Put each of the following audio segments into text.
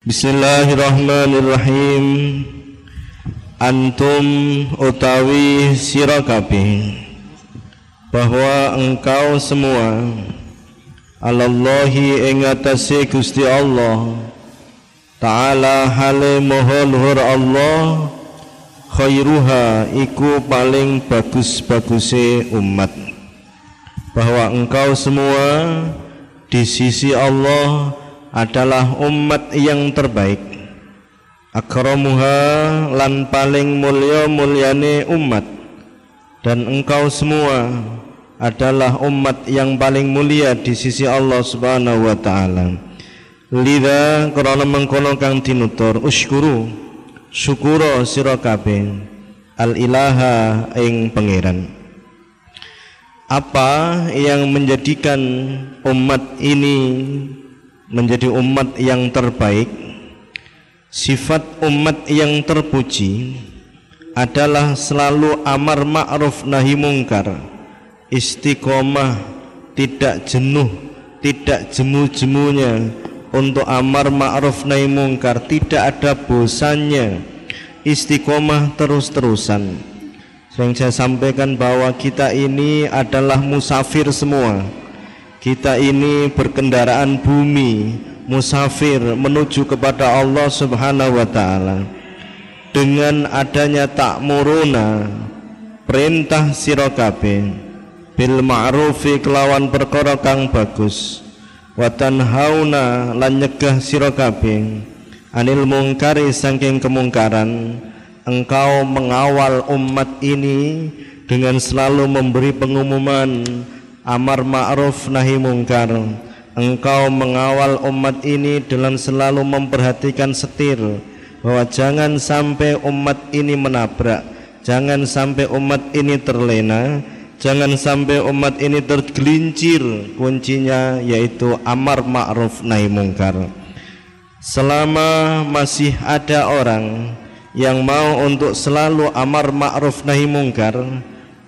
Bismillahirrahmanirrahim. Antum utawi sirakabi bahwa engkau semua Allahi ing atase Gusti Allah Ta'ala hale moho luhur Allah khairuha iku paling bagus-baguse umat. Bahwa engkau semua di sisi Allah adalah umat yang terbaik akramuha lan paling mulia mulyane umat dan engkau semua adalah umat yang paling mulia di sisi Allah Subhanahu wa taala. Lida krana mengkono kang tinutur uskuru syukura sira kabeh al ilaha ing pangeran. Apa yang menjadikan umat ini menjadi umat yang terbaik sifat umat yang terpuji adalah selalu amar ma'ruf nahi mungkar istiqomah tidak jenuh tidak jemu-jemunya. Untuk amar ma'ruf nahi mungkar tidak ada bosannya istiqomah terus-terusan. Yang saya sampaikan bahwa kita ini adalah musafir semua kita ini berkendaraan bumi musafir menuju kepada Allah Subhanahu wa taala. Dengan adanya tak muruna perintah sira kabeh bil ma'rufi kelawan perkara kang bagus. Wa tanhauna lan nyegah anil mungkari saking kemungkaran engkau mengawal umat ini dengan selalu memberi pengumuman amar ma'ruf nahi mungkar. Engkau mengawal umat ini dengan selalu memperhatikan setir bahwa jangan sampai umat ini menabrak jangan sampai umat ini terlena jangan sampai umat ini tergelincir. Kuncinya yaitu amar ma'ruf nahi mungkar. Selama masih ada orang yang mau untuk selalu amar ma'ruf nahi mungkar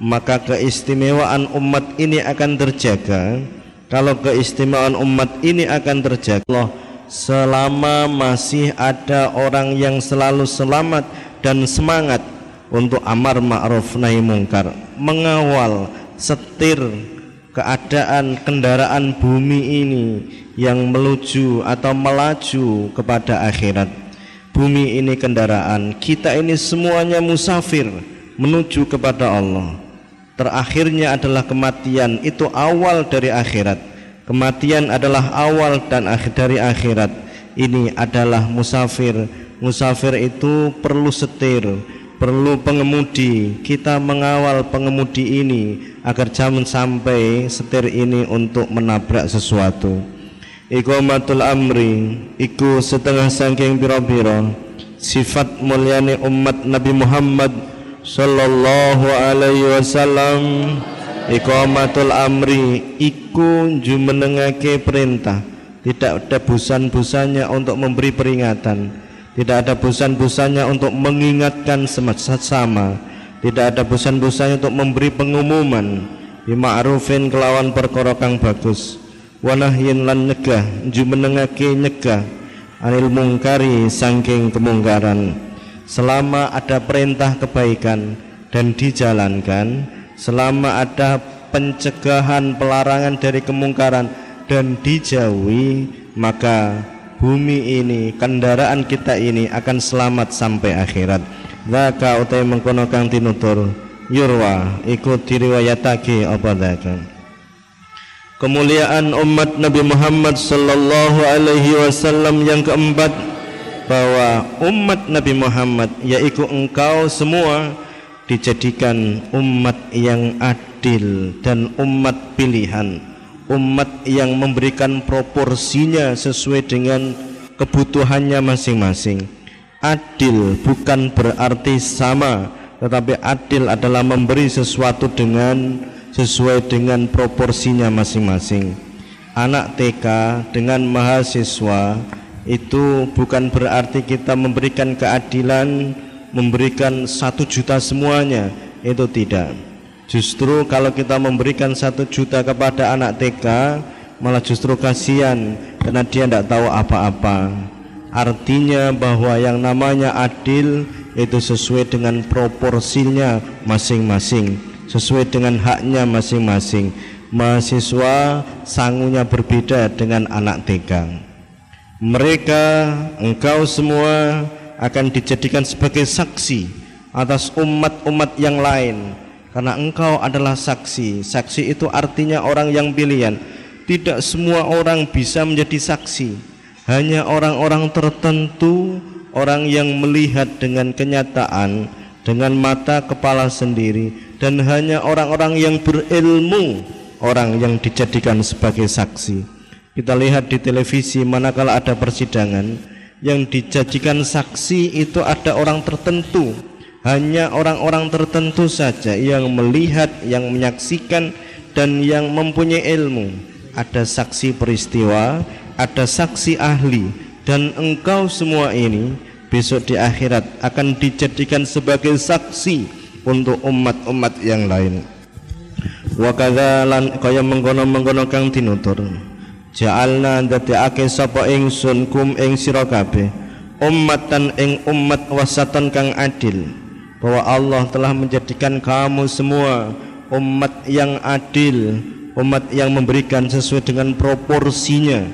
maka keistimewaan umat ini akan terjaga. Kalau keistimewaan umat ini akan terjaga Allah selama masih ada orang yang selalu selamat dan semangat untuk amar ma'ruf nahi mungkar mengawal setir keadaan kendaraan bumi ini yang menuju atau melaju kepada akhirat. Bumi ini kendaraan kita ini semuanya musafir menuju kepada Allah terakhirnya adalah kematian. Itu awal dari akhirat. Kematian adalah awal dan akhir dari akhirat. Ini adalah musafir. Musafir itu perlu setir perlu pengemudi. Kita mengawal pengemudi ini agar jangan sampai setir ini untuk menabrak sesuatu. Ikomatul amri iku setengah sangking biro-biro sifat mulyani umat Nabi Muhammad sallallahu alaihi wasallam iqamatul amri iku jumenengake perintah. Tidak ada busan-busannya untuk memberi peringatan. Tidak ada busan-busannya untuk mengingatkan sama tidak ada busan-busannya untuk memberi pengumuman. Bima'rufin kelawan perkara kang bagus. Wanahyin lan nyegah jumenengake nyegah. Anil mungkari saking kemungkaran selama ada perintah kebaikan dan dijalankan selama ada pencegahan pelarangan dari kemungkaran dan dijauhi maka bumi ini kendaraan kita ini akan selamat sampai akhirat. Zaka utai mengkono kang tinutur yurwa ikut diriwayatake apa Kemuliaan umat Nabi Muhammad sallallahu alaihi wasallam yang keempat bahwa umat Nabi Muhammad yaitu engkau semua dijadikan umat yang adil dan umat pilihan umat yang memberikan proporsinya sesuai dengan kebutuhannya masing-masing. Adil bukan berarti sama tetapi adil adalah memberi sesuatu dengan sesuai dengan proporsinya masing-masing. Anak TK dengan mahasiswa itu bukan berarti kita memberikan keadilan memberikan satu juta semuanya. Itu tidak. Justru kalau kita memberikan satu juta kepada anak TK malah justru kasihan karena dia tidak tahu apa-apa. Artinya bahwa yang namanya adil itu sesuai dengan proporsinya masing-masing sesuai dengan haknya masing-masing. Mahasiswa sangunya berbeda dengan anak TK mereka engkau semua akan dijadikan sebagai saksi atas umat-umat yang lain. Karena engkau adalah saksi. Saksi itu artinya orang yang pilihan tidak semua orang bisa menjadi saksi. Hanya orang-orang tertentu orang yang melihat dengan kenyataan dengan mata kepala sendiri dan hanya orang-orang yang berilmu orang yang dijadikan sebagai saksi. Kita lihat di televisi manakala ada persidangan yang dijadikan saksi itu ada orang tertentu, hanya orang-orang tertentu saja yang melihat, yang menyaksikan dan yang mempunyai ilmu. Ada saksi peristiwa, ada saksi ahli dan engkau semua ini besok di akhirat akan dijadikan sebagai saksi untuk umat-umat yang lain. Wa kaya mengkono-mengkono kang tinutur ja'alna ndadekake sapa ingsun kum ing sira kabeh ummatan ing umat wasatan kang adil bahwa Allah telah menjadikan kamu semua umat yang adil umat yang memberikan sesuai dengan proporsinya.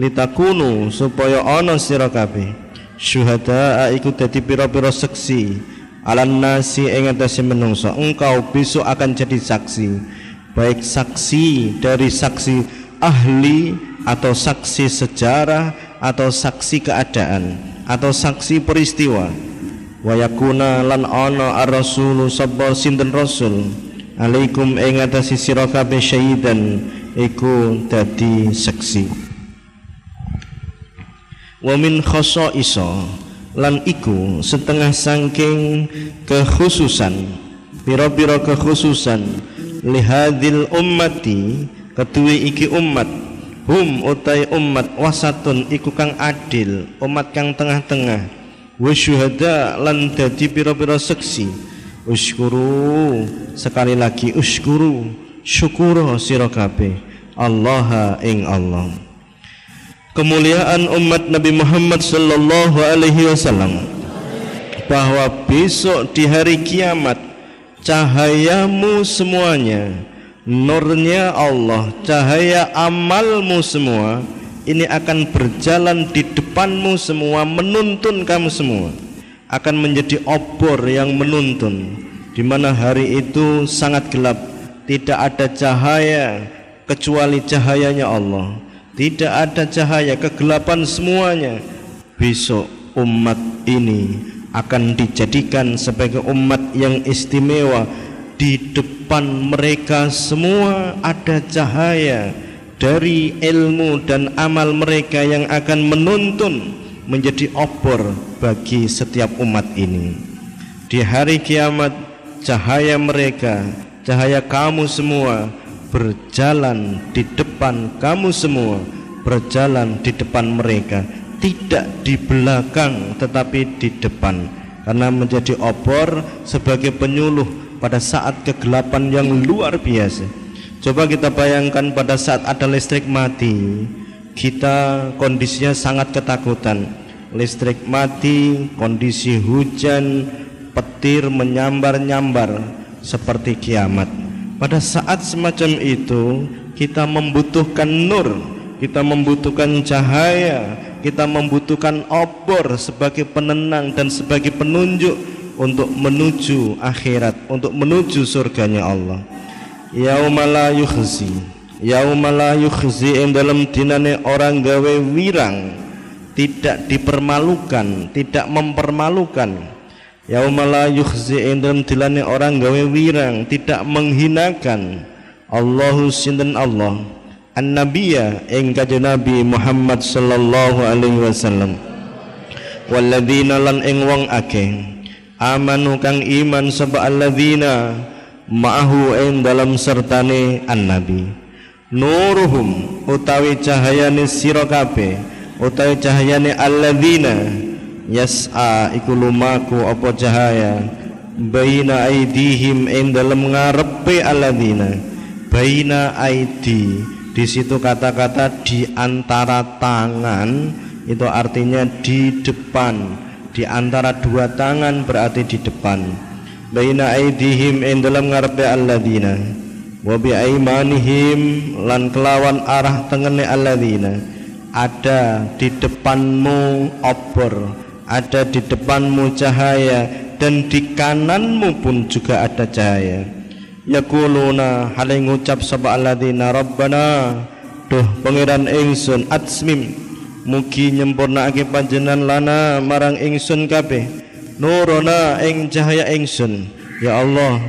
Litakunu supaya ana sira kabeh syuhada iku dadi pira-pira seksi. Alan nasi ing atase menungso engkau besok akan jadi saksi baik saksi dari saksi ahli atau saksi sejarah atau saksi keadaan atau saksi peristiwa. Wa yakuna lan ana ar-rasulu sabba sinten rasul. Alaikum ing atase sira kabeh syahidan iku dadi saksi. Wa min khasaisa lan iku setengah sangking kekhususan pira-pira kekhususan lihadil ummati kedua iki umat. Hum utai umat wasatun iku kang adil umat kang tengah-tengah. Wa syuhada lan dadi pira-pira seksi. Uskuru sekali lagi uskuru syukuro sira kabeh. Allah ing Allah. Kemuliaan umat Nabi Muhammad sallallahu alaihi wasallam. Bahwa besok di hari kiamat cahayamu semuanya nurnya Allah cahaya amalmu semua ini akan berjalan di depanmu semua menuntun kamu semua. Akan menjadi obor yang menuntun di mana hari itu sangat gelap. Tidak ada cahaya kecuali cahayanya Allah. Tidak ada cahaya kegelapan semuanya. Besok umat ini akan dijadikan sebagai umat yang istimewa di depan mereka semua ada cahaya dari ilmu dan amal mereka yang akan menuntun menjadi obor bagi setiap umat ini. Di hari kiamat cahaya mereka cahaya kamu semua berjalan di depan kamu semua berjalan di depan mereka. Tidak di belakang tetapi di depan. Karena menjadi obor sebagai penyuluh pada saat kegelapan yang luar biasa. Coba kita bayangkan pada saat ada listrik mati kita kondisinya sangat ketakutan. Listrik mati kondisi hujan petir menyambar-nyambar seperti kiamat. Pada saat semacam itu kita membutuhkan nur kita membutuhkan cahaya kita membutuhkan obor sebagai penenang dan sebagai penunjuk untuk menuju akhirat, untuk menuju surganya Allah. Yaumala yukhzi, yaumala yukhzi yang dalam dinane orang gawe wirang, tidak dipermalukan, tidak mempermalukan. Yaumala yukhzi yang dalam dinane orang gawe wirang, tidak menghinakan. Allahu sinten Allah an-nabiyya ing kanjeng Nabi Muhammad sallallahu alaihi wasallam walladzina lan ing wong akeh amanu kang iman sapa alladzina ma'ahu ing dalam sertane an-nabi. Nuruhum utawi cahayane sira kabeh utawi cahayane alladzina yas'a iku lumaku apa cahaya baina aidihim ing dalam ngarepe alladzina. Baina aidi di situ kata-kata di antara tangan itu artinya di depan di antara dua tangan berarti di depan. Baina aidihim in dalam ngarepe alladzina. Wa bi aimanihim lan kelawan arah tengene alladzina. Ada di depanmu obor ada di depanmu cahaya dan di kananmu pun juga ada cahaya. Yaquluna hale ngucap sapa alladzina rabbana duh pangeran ingsun atsmim mugi nyempurnake panjenengan lana marang ingsun kabeh nurona ing cahaya ingsun. Ya Allah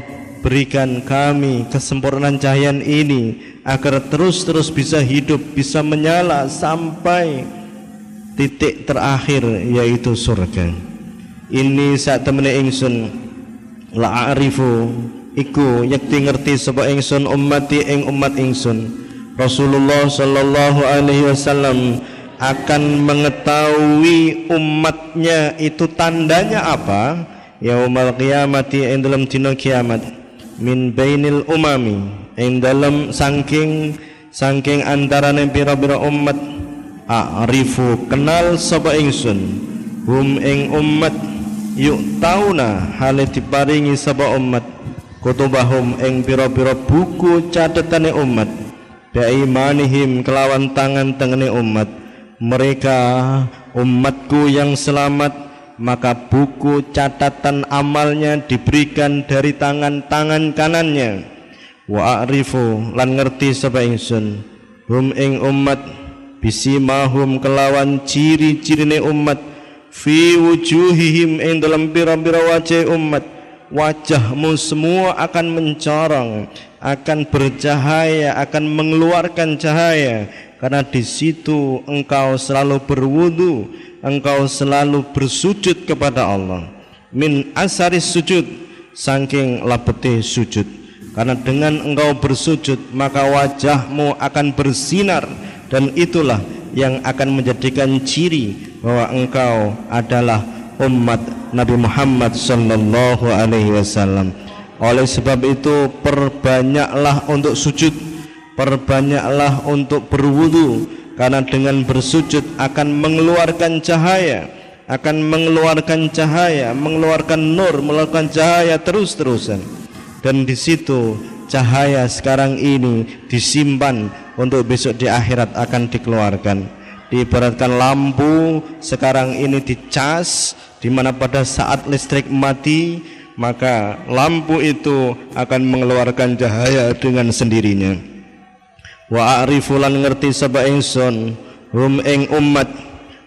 berikan kami kesempurnaan cahaya ini agar terus-terus bisa hidup bisa menyala sampai titik terakhir yaitu surga. Ini saat temene ingsun la arifu iku yakti ngerti sapa ingsun ummati ing umat ingsun. Rasulullah Shallallahu Alaihi Wasallam akan mengetahui umatnya itu tandanya apa? Yaumal qiyamati ing dalam dina kiamat. Min bainil umami ing dalam saking saking antarane pira-pira umat. A'rifu kenal sapa ingsun. Hum ing umat yuk tauna hale diparingi sapa umat. Kutubahum ing pira-pira buku catetane umat. Bi'imanihim kelawan tangan tengene umat mereka umatku yang selamat maka buku catatan amalnya diberikan dari tangan-tangan kanannya. Wa a'rifu lan ngerti sapa ingsun hum ing umat bisimahum kelawan ciri-cirine umat fi wujuhihim ing dalam pira-pira wajah umat wajahmu semua akan mencorong akan bercahaya, akan mengeluarkan cahaya karena di situ engkau selalu berwudu, engkau selalu bersujud kepada Allah. Min asaris sujud saking labete sujud. Karena dengan engkau bersujud maka wajahmu akan bersinar dan itulah yang akan menjadikan ciri bahwa engkau adalah umat Nabi Muhammad sallallahu alaihi wasallam. Oleh sebab itu perbanyaklah untuk sujud Perbanyaklah untuk berwudu Karena dengan bersujud akan mengeluarkan cahaya Akan mengeluarkan cahaya Mengeluarkan nur, mengeluarkan cahaya terus-terusan. Dan di situ cahaya sekarang ini disimpan Untuk besok di akhirat akan dikeluarkan. Diibaratkan lampu sekarang ini dicas di mana pada saat listrik mati maka lampu itu akan mengeluarkan cahaya dengan sendirinya wa arifulan ngerti sapa ingsun hum ing umat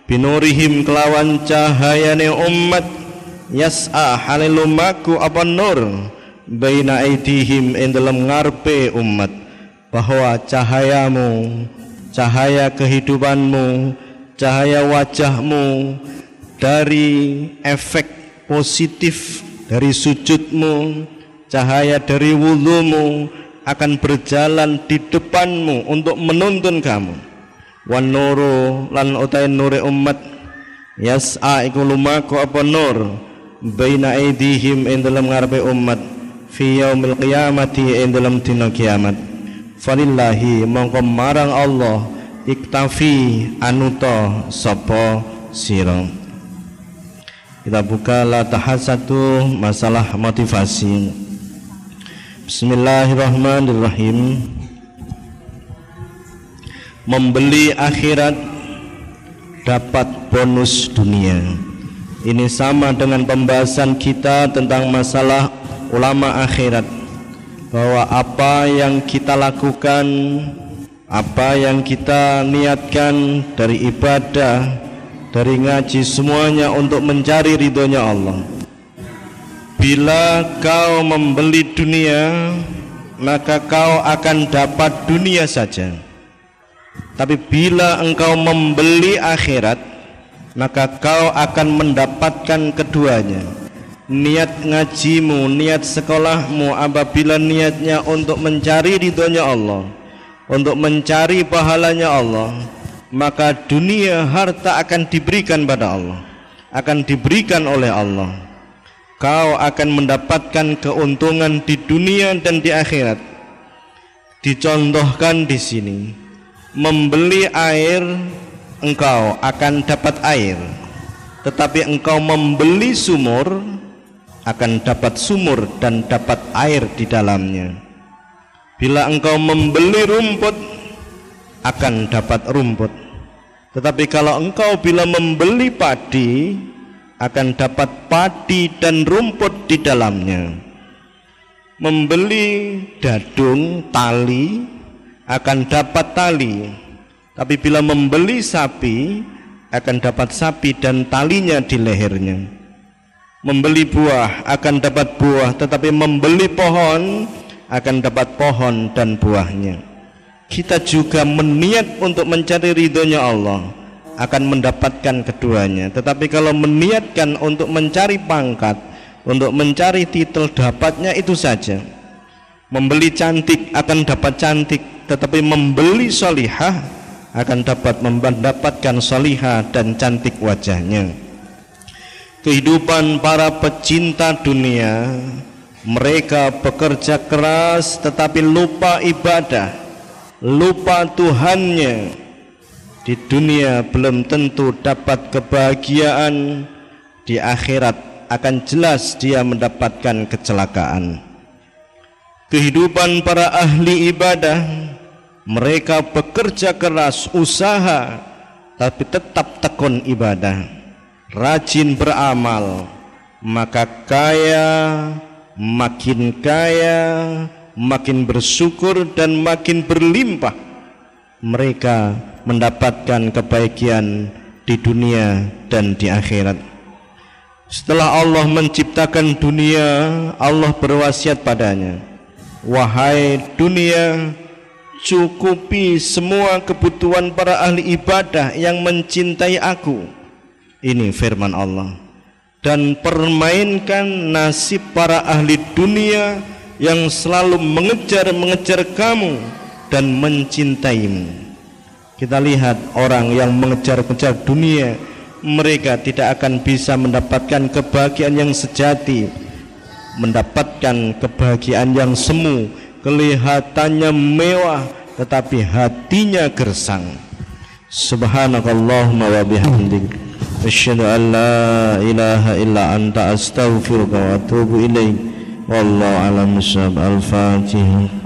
binurihim kelawan cahayane umat yas'a halilumaku apa nur? Baina aidihim ing dalam ngarpe umat bahwa cahayamu cahaya kehidupanmu cahaya wajahmu dari efek positif dari sujudmu cahaya dari wudhumu akan berjalan di depanmu untuk menuntun kamu. Wan nuru lan utai nure umat. Yas'a iku lumaku apa nur? Baina aidihim ing dalam ngarepe umat. Fi yaumil qiyamati ing dalam dina kiamat. Falillahi mongko marang Allah iktafi anuta sapa sira. Kita buka latahan satu masalah motivasi. Bismillahirrahmanirrahim. Membeli akhirat dapat bonus dunia. Ini sama dengan pembahasan kita tentang masalah ulama akhirat bahwa apa yang kita lakukan, apa yang kita niatkan dari ibadah dari ngaji semuanya untuk mencari ridhonya Allah bila kau membeli dunia maka kau akan dapat dunia saja. Tapi bila engkau membeli akhirat maka kau akan mendapatkan keduanya. Niat ngajimu, niat sekolahmu apabila niatnya untuk mencari ridhonya Allah untuk mencari pahalanya Allah maka dunia harta akan diberikan pada Allah akan diberikan oleh Allah kau akan mendapatkan keuntungan di dunia dan di akhirat. Dicontohkan di sini. Membeli air engkau akan dapat air. Tetapi engkau membeli sumur akan dapat sumur dan dapat air di dalamnya. Bila engkau membeli rumput akan dapat rumput. Tetapi kalau engkau bila membeli padi akan dapat padi dan rumput di dalamnya membeli dadung tali akan dapat tali tapi bila membeli sapi akan dapat sapi dan talinya di lehernya. Membeli buah akan dapat buah, tetapi membeli pohon akan dapat pohon dan buahnya. Kita juga meniat untuk mencari ridhonya Allah akan mendapatkan keduanya. Tetapi kalau meniatkan untuk mencari pangkat, untuk mencari titel dapatnya itu saja. Membeli cantik akan dapat cantik, tetapi membeli solihah akan dapat mendapatkan salihah dan cantik wajahnya kehidupan para pecinta dunia mereka bekerja keras tetapi lupa ibadah lupa Tuhannya di dunia belum tentu dapat kebahagiaan di akhirat akan jelas dia mendapatkan kecelakaan. Kehidupan para ahli ibadah mereka bekerja keras usaha tapi tetap tekun ibadah rajin beramal maka kaya makin kaya makin bersyukur dan makin berlimpah. Mereka mendapatkan kebahagiaan di dunia dan di akhirat. Setelah Allah menciptakan dunia Allah berwasiat padanya wahai dunia cukupi semua kebutuhan para ahli ibadah yang mencintai aku ini firman Allah dan permainkan nasib para ahli dunia yang selalu mengejar-mengejar kamu dan mencintaimu kita lihat orang yang mengejar-kejar dunia mereka tidak akan bisa mendapatkan kebahagiaan yang sejati. Mendapatkan kebahagiaan yang semu kelihatannya mewah tetapi hatinya gersang. Subhanakallahumma wa bihamdik. Asyhadu an la ilaha illa anta astaghfiruka wa atubu ilaik wallahu alam al-fatihah